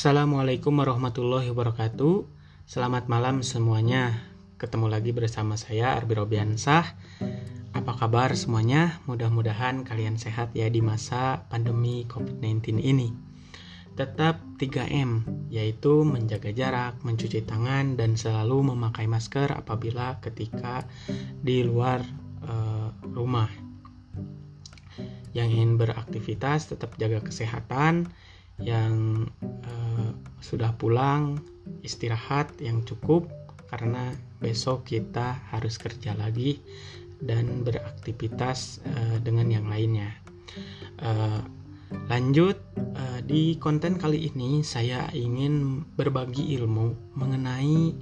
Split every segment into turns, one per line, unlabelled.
Assalamualaikum warahmatullahi wabarakatuh. Selamat malam semuanya. Ketemu lagi bersama saya Arbi Robiansah. Apa kabar semuanya? Mudah-mudahan kalian sehat ya di masa pandemi COVID-19 ini. Tetap 3M, yaitu menjaga jarak, mencuci tangan, dan selalu memakai masker apabila ketika di luar uh, rumah. Yang ingin beraktivitas tetap jaga kesehatan, yang uh, sudah pulang istirahat yang cukup karena besok kita harus kerja lagi dan beraktivitas uh, dengan yang lainnya. Uh, lanjut uh, di konten kali ini saya ingin berbagi ilmu mengenai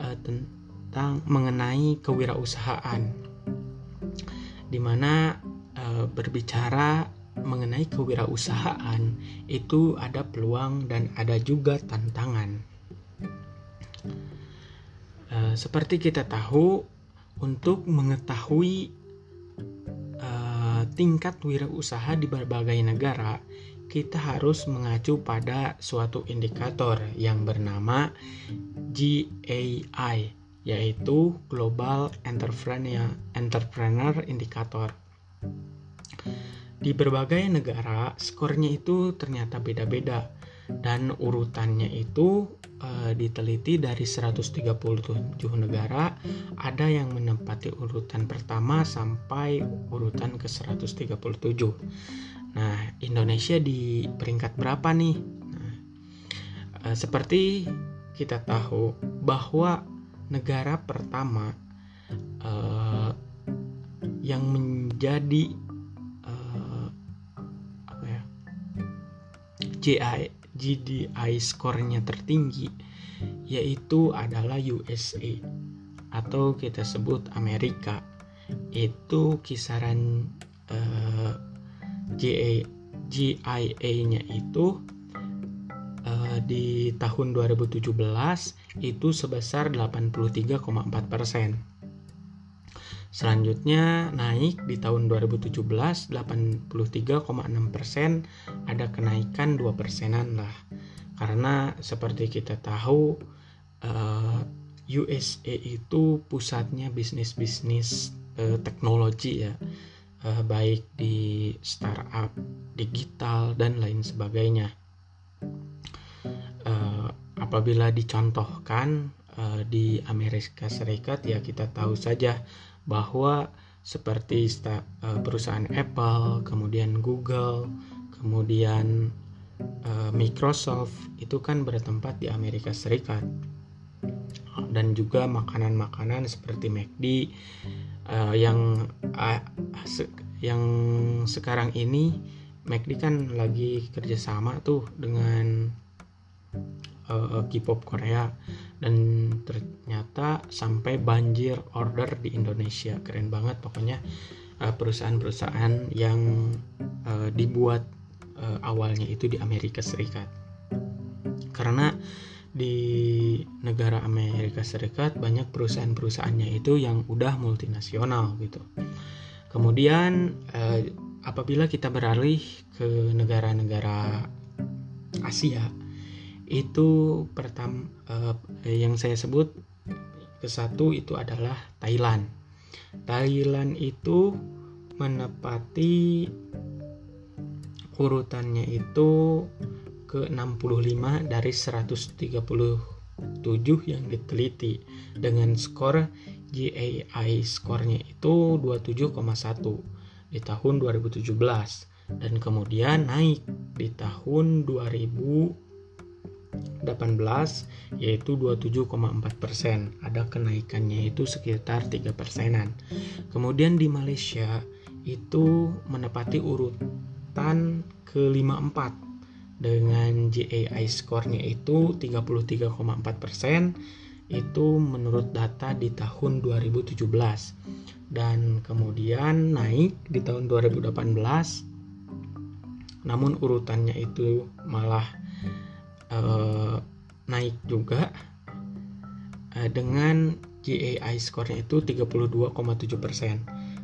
uh, tentang mengenai kewirausahaan, di mana uh, berbicara mengenai kewirausahaan itu ada peluang dan ada juga tantangan. Uh, seperti kita tahu, untuk mengetahui uh, tingkat wirausaha di berbagai negara, kita harus mengacu pada suatu indikator yang bernama GAI, yaitu Global Entrepreneur, Entrepreneur Indicator di berbagai negara skornya itu ternyata beda-beda. Dan urutannya itu e, diteliti dari 137 negara ada yang menempati urutan pertama sampai urutan ke 137 nah Indonesia di peringkat berapa nih? Nah, e, seperti kita tahu bahwa negara pertama e, yang menjadi GI, GDI skornya tertinggi yaitu adalah USA atau kita sebut Amerika. Itu kisaran GA, GIA-nya itu uh, di tahun 2017 itu sebesar 83,4 persen Selanjutnya naik di tahun 2017 83,6 persen ada kenaikan 2 persenan lah. Karena seperti kita tahu eh, USA itu pusatnya bisnis-bisnis uh, teknologi ya. Uh, baik di startup digital dan lain sebagainya. Apabila dicontohkan di Amerika Serikat ya kita tahu saja bahwa seperti eh, perusahaan Apple, kemudian Google, kemudian eh, Microsoft itu kan bertempat di Amerika Serikat. Dan juga makanan-makanan seperti McD eh, yang yang sekarang ini McD kan lagi kerjasama tuh dengan uh, K-pop Korea. Dan ternyata sampai banjir order di Indonesia. Keren banget pokoknya uh, perusahaan-perusahaan yang uh, dibuat uh, awalnya itu di Amerika Serikat. Karena di negara Amerika Serikat banyak perusahaan-perusahaannya itu yang udah multinasional gitu. Kemudian uh, apabila kita beralih ke negara-negara Asia itu pertama uh, yang saya sebut ke satu itu adalah Thailand. Thailand itu menepati urutannya itu ke 65 dari 137 yang diteliti dengan skor GAI skornya itu 27,1 di tahun 2017 dan kemudian naik di tahun 2000 18 yaitu 27,4 persen. Ada kenaikannya itu sekitar 3 persenan. Kemudian di Malaysia itu menepati urutan ke-54 dengan GAI skornya itu 33,4 persen itu menurut data di tahun 2017 dan kemudian naik di tahun 2018 namun urutannya itu malah uh, naik juga uh, dengan GAI skornya itu 32,7%.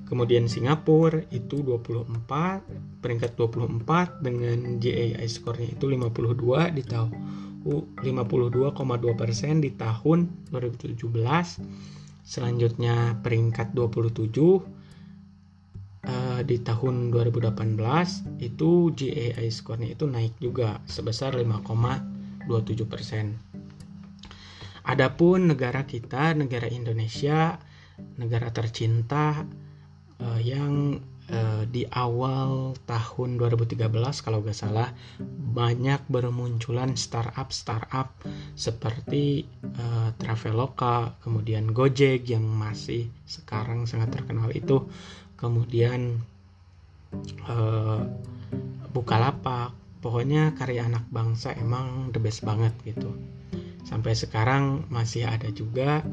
Kemudian Singapura itu 24, peringkat 24 dengan GAI skornya itu 52 di tahun 52,2% eh, di tahun 2017. Selanjutnya peringkat 27 Uh, di tahun 2018 itu GAI skornya itu naik juga sebesar 5, 27%. Adapun negara kita, negara Indonesia, negara tercinta uh, yang uh, di awal tahun 2013 kalau nggak salah banyak bermunculan startup startup seperti uh, Traveloka, kemudian Gojek yang masih sekarang sangat terkenal itu, kemudian uh, Bukalapak pokoknya karya anak bangsa emang the best banget gitu. Sampai sekarang masih ada juga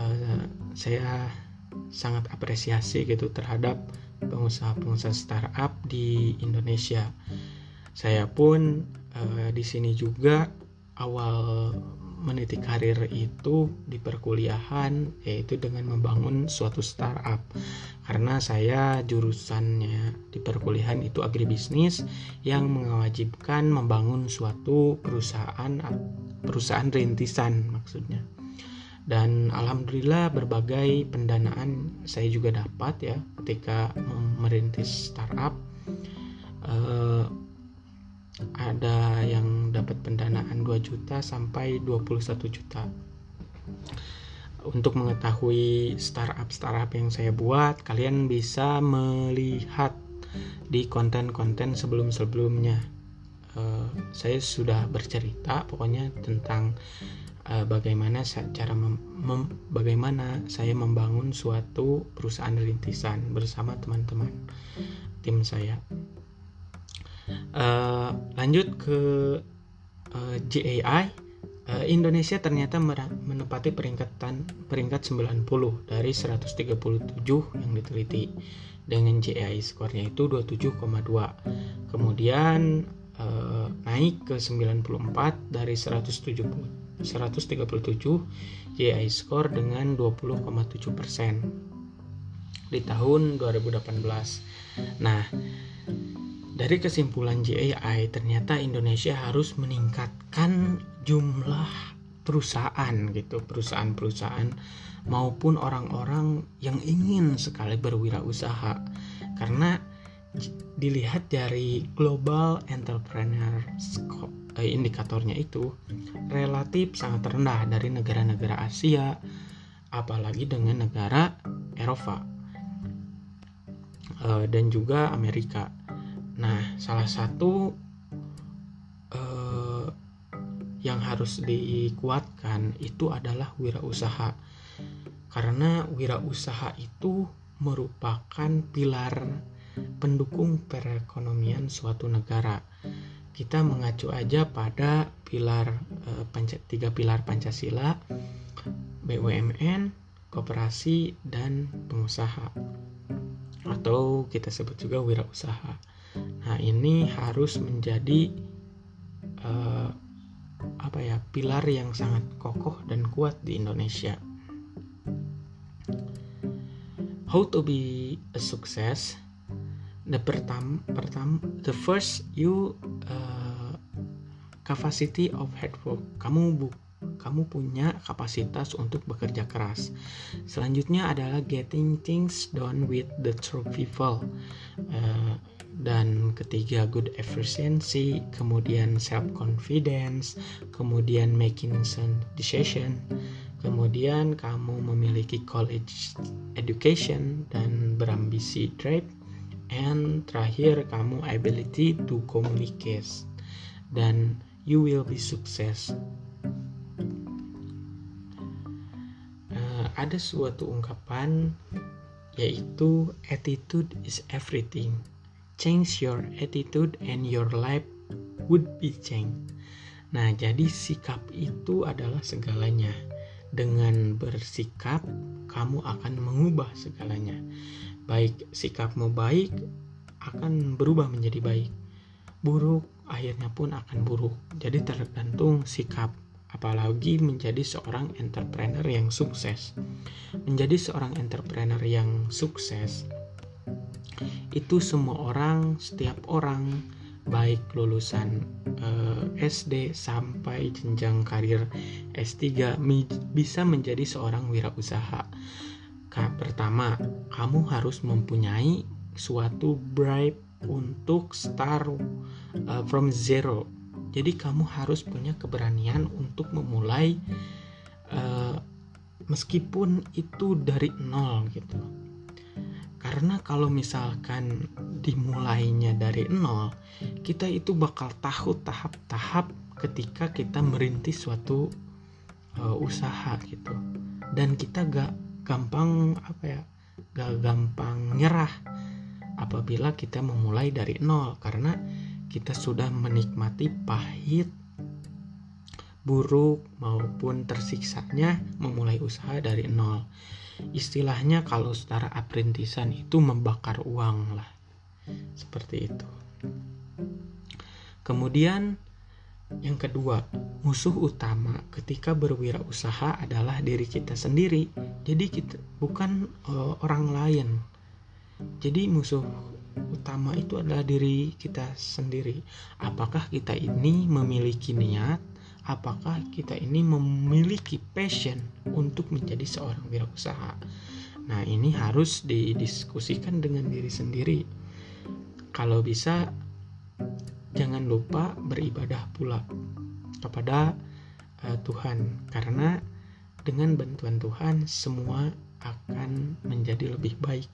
uh, saya sangat apresiasi gitu terhadap pengusaha-pengusaha startup di Indonesia. Saya pun uh, di sini juga awal meniti karir itu di perkuliahan yaitu dengan membangun suatu startup. Karena saya jurusannya di perkuliahan itu agribisnis yang mewajibkan membangun suatu perusahaan perusahaan rintisan maksudnya. Dan alhamdulillah berbagai pendanaan saya juga dapat ya ketika merintis startup. Uh, ada yang dapat pendanaan 2 juta sampai 21 juta untuk mengetahui startup-startup yang saya buat kalian bisa melihat di konten-konten sebelum-sebelumnya uh, saya sudah bercerita pokoknya tentang uh, bagaimana cara mem, mem, bagaimana saya membangun suatu perusahaan rintisan bersama teman-teman tim saya. Uh, lanjut ke uh, GAI uh, Indonesia ternyata menempati peringkatan peringkat 90 dari 137 yang diteliti dengan GAI skornya itu 27,2 kemudian uh, naik ke 94 dari 170 137 GI score dengan 20,7 persen di tahun 2018. Nah, dari kesimpulan GAI ternyata Indonesia harus meningkatkan jumlah perusahaan gitu, perusahaan-perusahaan maupun orang-orang yang ingin sekali berwirausaha. Karena dilihat dari Global Entrepreneur eh, indikatornya itu relatif sangat rendah dari negara-negara Asia apalagi dengan negara Eropa eh, dan juga Amerika. Nah, salah satu eh, yang harus dikuatkan itu adalah wirausaha. Karena wirausaha itu merupakan pilar pendukung perekonomian suatu negara. Kita mengacu aja pada pilar eh, panca, tiga pilar Pancasila, BUMN, koperasi dan pengusaha atau kita sebut juga wirausaha. Nah, ini harus menjadi eh, apa ya pilar yang sangat kokoh dan kuat di Indonesia. How to be a success the pertam pertam the first you uh, capacity of hard work kamu bu kamu punya kapasitas untuk bekerja keras. Selanjutnya adalah getting things done with the true people. Uh, dan ketiga good efficiency, kemudian self confidence, kemudian making some decision, kemudian kamu memiliki college education dan berambisi drive and terakhir kamu ability to communicate dan you will be success. Uh, ada suatu ungkapan yaitu attitude is everything change your attitude and your life would be changed. Nah jadi sikap itu adalah segalanya. Dengan bersikap kamu akan mengubah segalanya. Baik sikapmu baik akan berubah menjadi baik. Buruk akhirnya pun akan buruk. Jadi tergantung sikap apalagi menjadi seorang entrepreneur yang sukses. Menjadi seorang entrepreneur yang sukses itu semua orang, setiap orang baik lulusan eh, SD sampai jenjang karir S3 bisa menjadi seorang wirausaha. Pertama, kamu harus mempunyai suatu bribe untuk start uh, from zero jadi kamu harus punya keberanian untuk memulai uh, meskipun itu dari nol gitu. Karena kalau misalkan dimulainya dari nol, kita itu bakal tahu tahap-tahap ketika kita merintis suatu uh, usaha gitu. Dan kita gak gampang apa ya, gak gampang nyerah apabila kita memulai dari nol karena kita sudah menikmati pahit, buruk maupun tersiksanya memulai usaha dari nol. Istilahnya kalau secara aprintisan itu membakar uang lah. Seperti itu. Kemudian yang kedua, musuh utama ketika berwirausaha adalah diri kita sendiri. Jadi kita bukan uh, orang lain. Jadi musuh utama itu adalah diri kita sendiri. Apakah kita ini memiliki niat? Apakah kita ini memiliki passion untuk menjadi seorang wirausaha? Nah, ini harus didiskusikan dengan diri sendiri. Kalau bisa, jangan lupa beribadah pula kepada uh, Tuhan, karena dengan bantuan Tuhan semua akan menjadi lebih baik.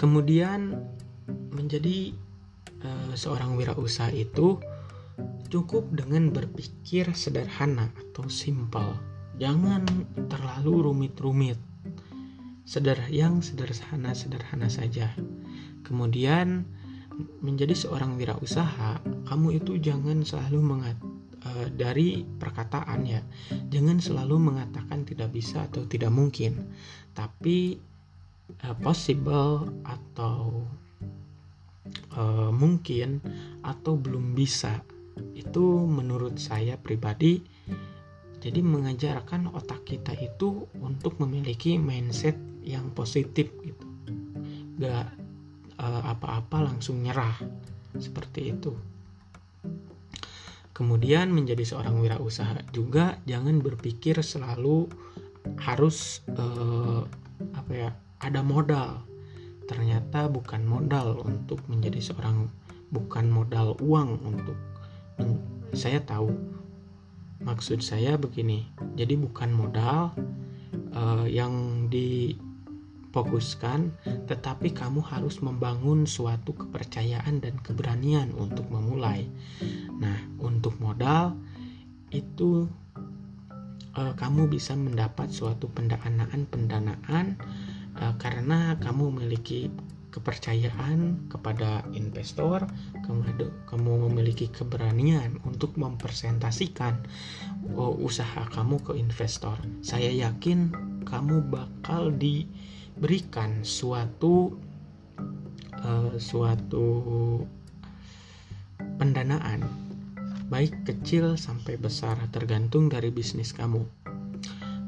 Kemudian menjadi uh, seorang wirausaha itu cukup dengan berpikir sederhana atau simpel. Jangan terlalu rumit-rumit. Seder yang sederhana-sederhana saja. Kemudian menjadi seorang wirausaha, kamu itu jangan selalu mengat uh, dari perkataan ya. Jangan selalu mengatakan tidak bisa atau tidak mungkin. Tapi uh, possible atau uh, mungkin atau belum bisa itu menurut saya pribadi jadi mengajarkan otak kita itu untuk memiliki mindset yang positif gitu. Gak uh, apa-apa langsung nyerah seperti itu. Kemudian menjadi seorang wirausaha juga jangan berpikir selalu harus uh, apa ya ada modal. Ternyata bukan modal untuk menjadi seorang bukan modal uang untuk saya tahu. Maksud saya begini jadi bukan modal uh, yang difokuskan tetapi kamu harus membangun suatu kepercayaan dan keberanian untuk memulai. Nah untuk modal itu uh, kamu bisa mendapat suatu pendanaan pendanaan uh, karena kamu memiliki kepercayaan kepada investor, kamu kamu memiliki keberanian untuk mempresentasikan oh, usaha kamu ke investor. Saya yakin kamu bakal diberikan suatu uh, suatu pendanaan baik kecil sampai besar tergantung dari bisnis kamu.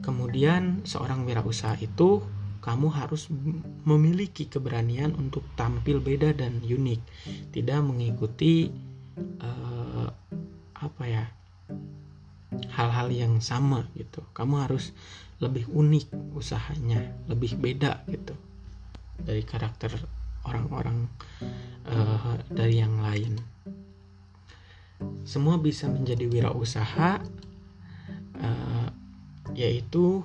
Kemudian seorang wirausaha itu kamu harus memiliki keberanian untuk tampil beda dan unik, tidak mengikuti uh, apa ya hal-hal yang sama gitu. Kamu harus lebih unik usahanya, lebih beda gitu dari karakter orang-orang uh, dari yang lain. Semua bisa menjadi wirausaha, uh, yaitu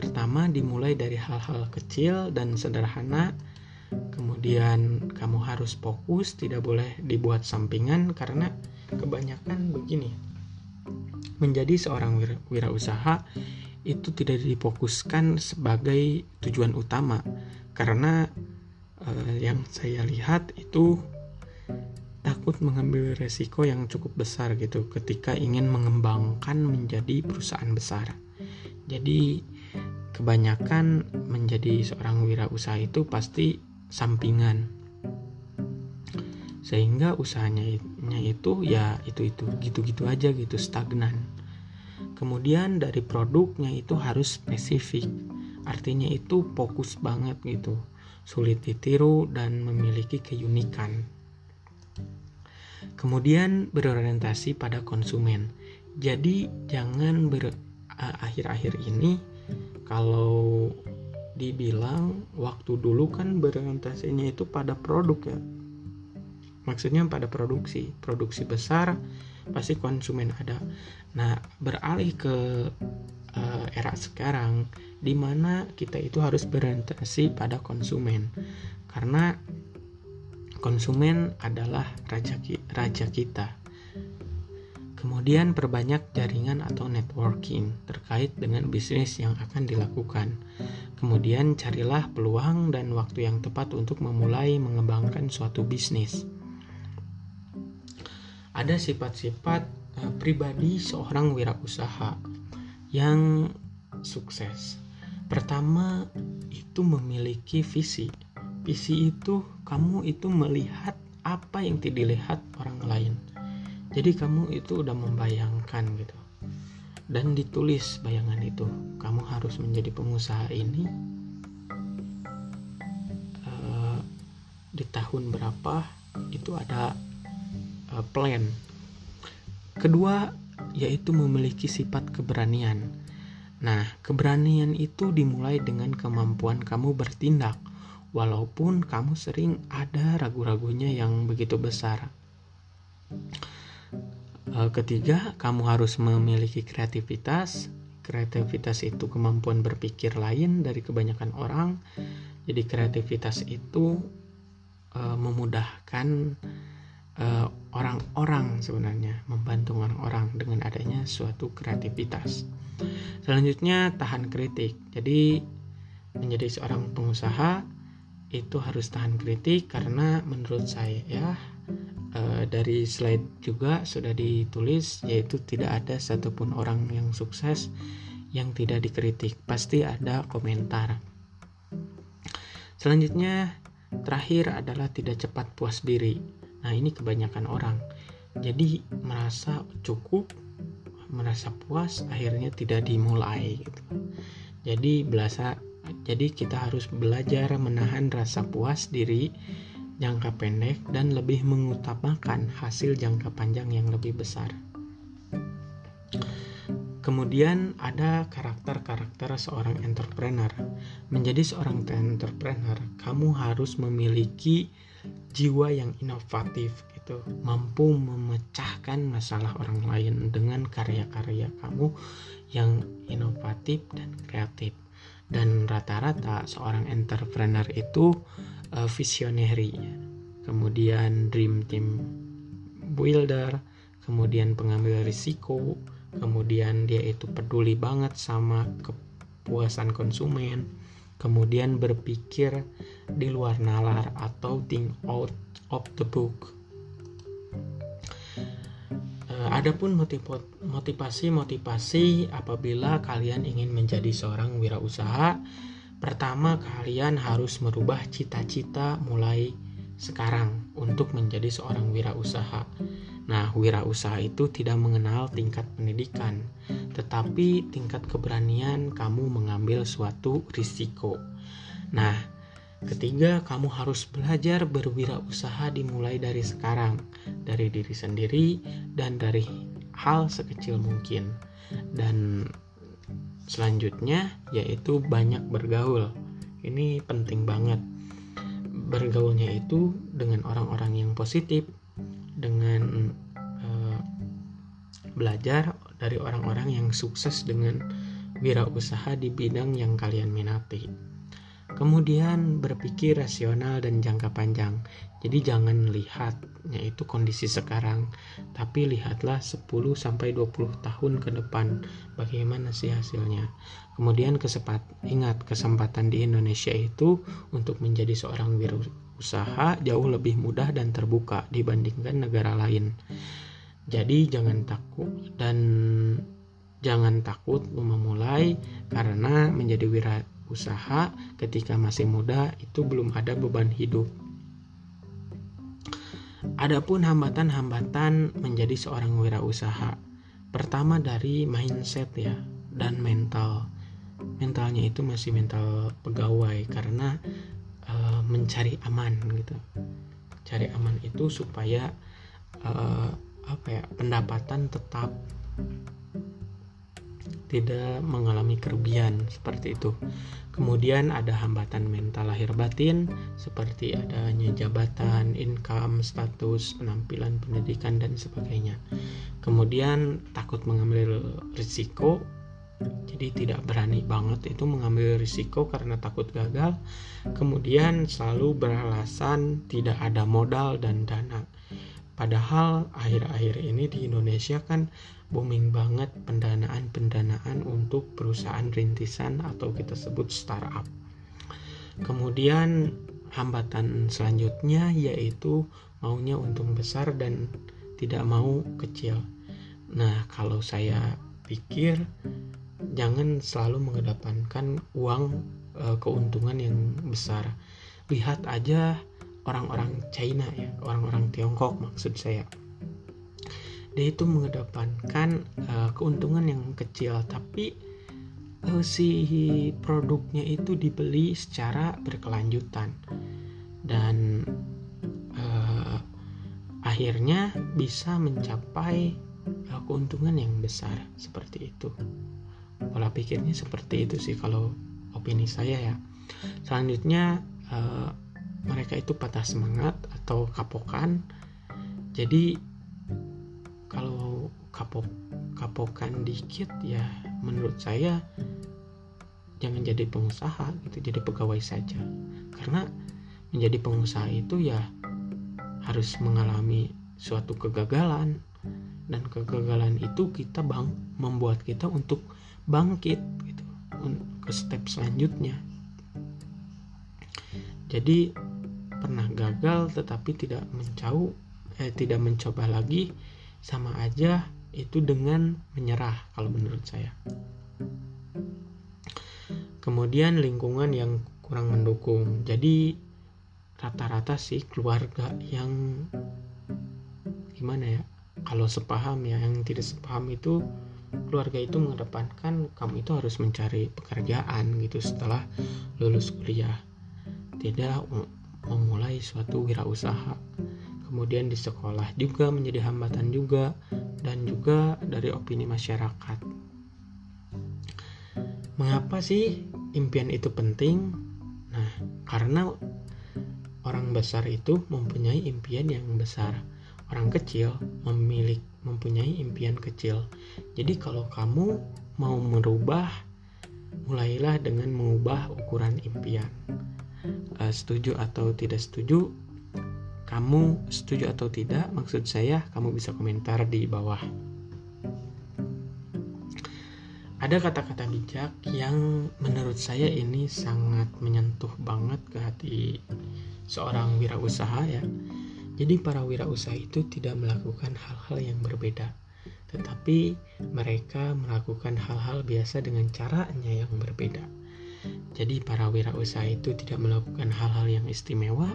Pertama, dimulai dari hal-hal kecil dan sederhana. Kemudian, kamu harus fokus, tidak boleh dibuat sampingan karena kebanyakan begini. Menjadi seorang wira wirausaha itu tidak difokuskan sebagai tujuan utama karena eh, yang saya lihat itu takut mengambil resiko yang cukup besar gitu ketika ingin mengembangkan menjadi perusahaan besar. Jadi kebanyakan menjadi seorang wirausaha itu pasti sampingan sehingga usahanya itu ya itu-itu gitu-gitu aja gitu stagnan. Kemudian dari produknya itu harus spesifik. Artinya itu fokus banget gitu. Sulit ditiru dan memiliki keunikan. Kemudian berorientasi pada konsumen. Jadi jangan ber akhir-akhir ini kalau dibilang waktu dulu kan berorientasinya itu pada produk ya. Maksudnya pada produksi. Produksi besar pasti konsumen ada. Nah beralih ke uh, era sekarang di mana kita itu harus berorientasi pada konsumen. Karena konsumen adalah raja raja kita Kemudian perbanyak jaringan atau networking terkait dengan bisnis yang akan dilakukan. Kemudian carilah peluang dan waktu yang tepat untuk memulai mengembangkan suatu bisnis. Ada sifat-sifat uh, pribadi seorang wirausaha yang sukses. Pertama, itu memiliki visi. Visi itu kamu itu melihat apa yang tidak dilihat orang lain jadi kamu itu udah membayangkan gitu. Dan ditulis bayangan itu. Kamu harus menjadi pengusaha ini uh, di tahun berapa itu ada uh, plan. Kedua yaitu memiliki sifat keberanian. Nah keberanian itu dimulai dengan kemampuan kamu bertindak walaupun kamu sering ada ragu-ragunya yang begitu besar ketiga, kamu harus memiliki kreativitas. Kreativitas itu kemampuan berpikir lain dari kebanyakan orang. Jadi kreativitas itu uh, memudahkan eh, orang-orang uh, sebenarnya, membantu orang-orang dengan adanya suatu kreativitas. Selanjutnya tahan kritik. Jadi menjadi seorang pengusaha itu harus tahan kritik karena menurut saya ya uh, dari slide juga sudah ditulis yaitu tidak ada satupun orang yang sukses yang tidak dikritik. Pasti ada komentar. Selanjutnya terakhir adalah tidak cepat puas diri. Nah ini kebanyakan orang. Jadi merasa cukup merasa puas akhirnya tidak dimulai gitu. Jadi belasa jadi kita harus belajar menahan rasa puas diri jangka pendek dan lebih mengutamakan hasil jangka panjang yang lebih besar. Kemudian ada karakter-karakter seorang entrepreneur. Menjadi seorang entrepreneur, kamu harus memiliki jiwa yang inovatif gitu, mampu memecahkan masalah orang lain dengan karya-karya kamu yang inovatif dan kreatif. Dan rata-rata seorang entrepreneur itu uh, visionary kemudian dream team builder kemudian pengambil risiko kemudian dia itu peduli banget sama kepuasan konsumen kemudian berpikir di luar nalar atau think out of the book Adapun motivasi-motivasi apabila kalian ingin menjadi seorang wirausaha Pertama, kalian harus merubah cita-cita mulai sekarang untuk menjadi seorang wirausaha. Nah, wirausaha itu tidak mengenal tingkat pendidikan, tetapi tingkat keberanian kamu mengambil suatu risiko. Nah, ketiga, kamu harus belajar berwirausaha dimulai dari sekarang, dari diri sendiri dan dari hal sekecil mungkin. Dan Selanjutnya yaitu banyak bergaul. Ini penting banget. Bergaulnya itu dengan orang-orang yang positif, dengan uh, belajar dari orang-orang yang sukses dengan wirausaha di bidang yang kalian minati. Kemudian berpikir rasional dan jangka panjang. Jadi jangan lihat yaitu kondisi sekarang, tapi lihatlah 10 sampai 20 tahun ke depan bagaimana sih hasilnya. Kemudian kesepat ingat kesempatan di Indonesia itu untuk menjadi seorang wirausaha jauh lebih mudah dan terbuka dibandingkan negara lain. Jadi jangan takut dan jangan takut memulai karena menjadi wirausaha usaha ketika masih muda itu belum ada beban hidup. Adapun hambatan-hambatan menjadi seorang wirausaha, pertama dari mindset ya dan mental. Mentalnya itu masih mental pegawai karena uh, mencari aman gitu. Cari aman itu supaya uh, apa ya pendapatan tetap tidak mengalami kerugian seperti itu. Kemudian ada hambatan mental lahir batin seperti adanya jabatan, income, status, penampilan, pendidikan dan sebagainya. Kemudian takut mengambil risiko jadi tidak berani banget itu mengambil risiko karena takut gagal kemudian selalu beralasan tidak ada modal dan dana padahal akhir-akhir ini di Indonesia kan booming banget pendanaan-pendanaan untuk perusahaan rintisan atau kita sebut startup. Kemudian hambatan selanjutnya yaitu maunya untung besar dan tidak mau kecil. Nah, kalau saya pikir jangan selalu mengedepankan uang e, keuntungan yang besar. Lihat aja orang-orang China ya, orang-orang Tiongkok maksud saya. Dia itu mengedepankan uh, keuntungan yang kecil tapi uh, si produknya itu dibeli secara berkelanjutan. Dan uh, akhirnya bisa mencapai uh, keuntungan yang besar seperti itu. Pola pikirnya seperti itu sih kalau opini saya ya. Selanjutnya mereka itu patah semangat atau kapokan. Jadi kalau kapok kapokan dikit ya menurut saya jangan jadi pengusaha gitu jadi pegawai saja. Karena menjadi pengusaha itu ya harus mengalami suatu kegagalan. Dan kegagalan itu kita bang membuat kita untuk bangkit gitu ke step selanjutnya. Jadi pernah gagal tetapi tidak mencau eh, tidak mencoba lagi sama aja itu dengan menyerah kalau menurut saya. Kemudian lingkungan yang kurang mendukung. Jadi rata-rata sih keluarga yang gimana ya? Kalau sepaham ya, yang tidak sepaham itu keluarga itu mengedepankan kamu itu harus mencari pekerjaan gitu setelah lulus kuliah. Tidak memulai suatu wirausaha kemudian di sekolah juga menjadi hambatan juga dan juga dari opini masyarakat. Mengapa sih impian itu penting? Nah, karena orang besar itu mempunyai impian yang besar. Orang kecil memiliki mempunyai impian kecil. Jadi kalau kamu mau merubah, mulailah dengan mengubah ukuran impian. Uh, setuju atau tidak setuju, kamu setuju atau tidak? Maksud saya, kamu bisa komentar di bawah. Ada kata-kata bijak yang menurut saya ini sangat menyentuh banget ke hati seorang wirausaha ya. Jadi para wirausaha itu tidak melakukan hal-hal yang berbeda, tetapi mereka melakukan hal-hal biasa dengan caranya yang berbeda. Jadi para wirausaha itu tidak melakukan hal-hal yang istimewa,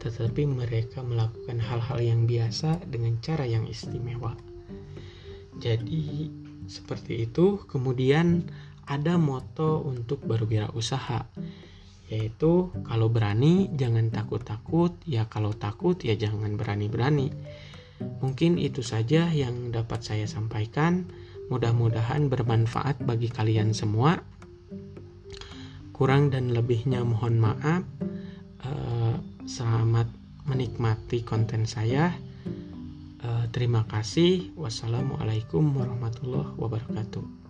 tetapi mereka melakukan hal-hal yang biasa dengan cara yang istimewa. Jadi seperti itu. Kemudian ada moto untuk berwirausaha yaitu kalau berani jangan takut-takut, ya kalau takut ya jangan berani-berani. Mungkin itu saja yang dapat saya sampaikan. Mudah-mudahan bermanfaat bagi kalian semua kurang dan lebihnya mohon maaf. Uh, selamat menikmati konten saya. Uh, terima kasih. Wassalamualaikum warahmatullahi wabarakatuh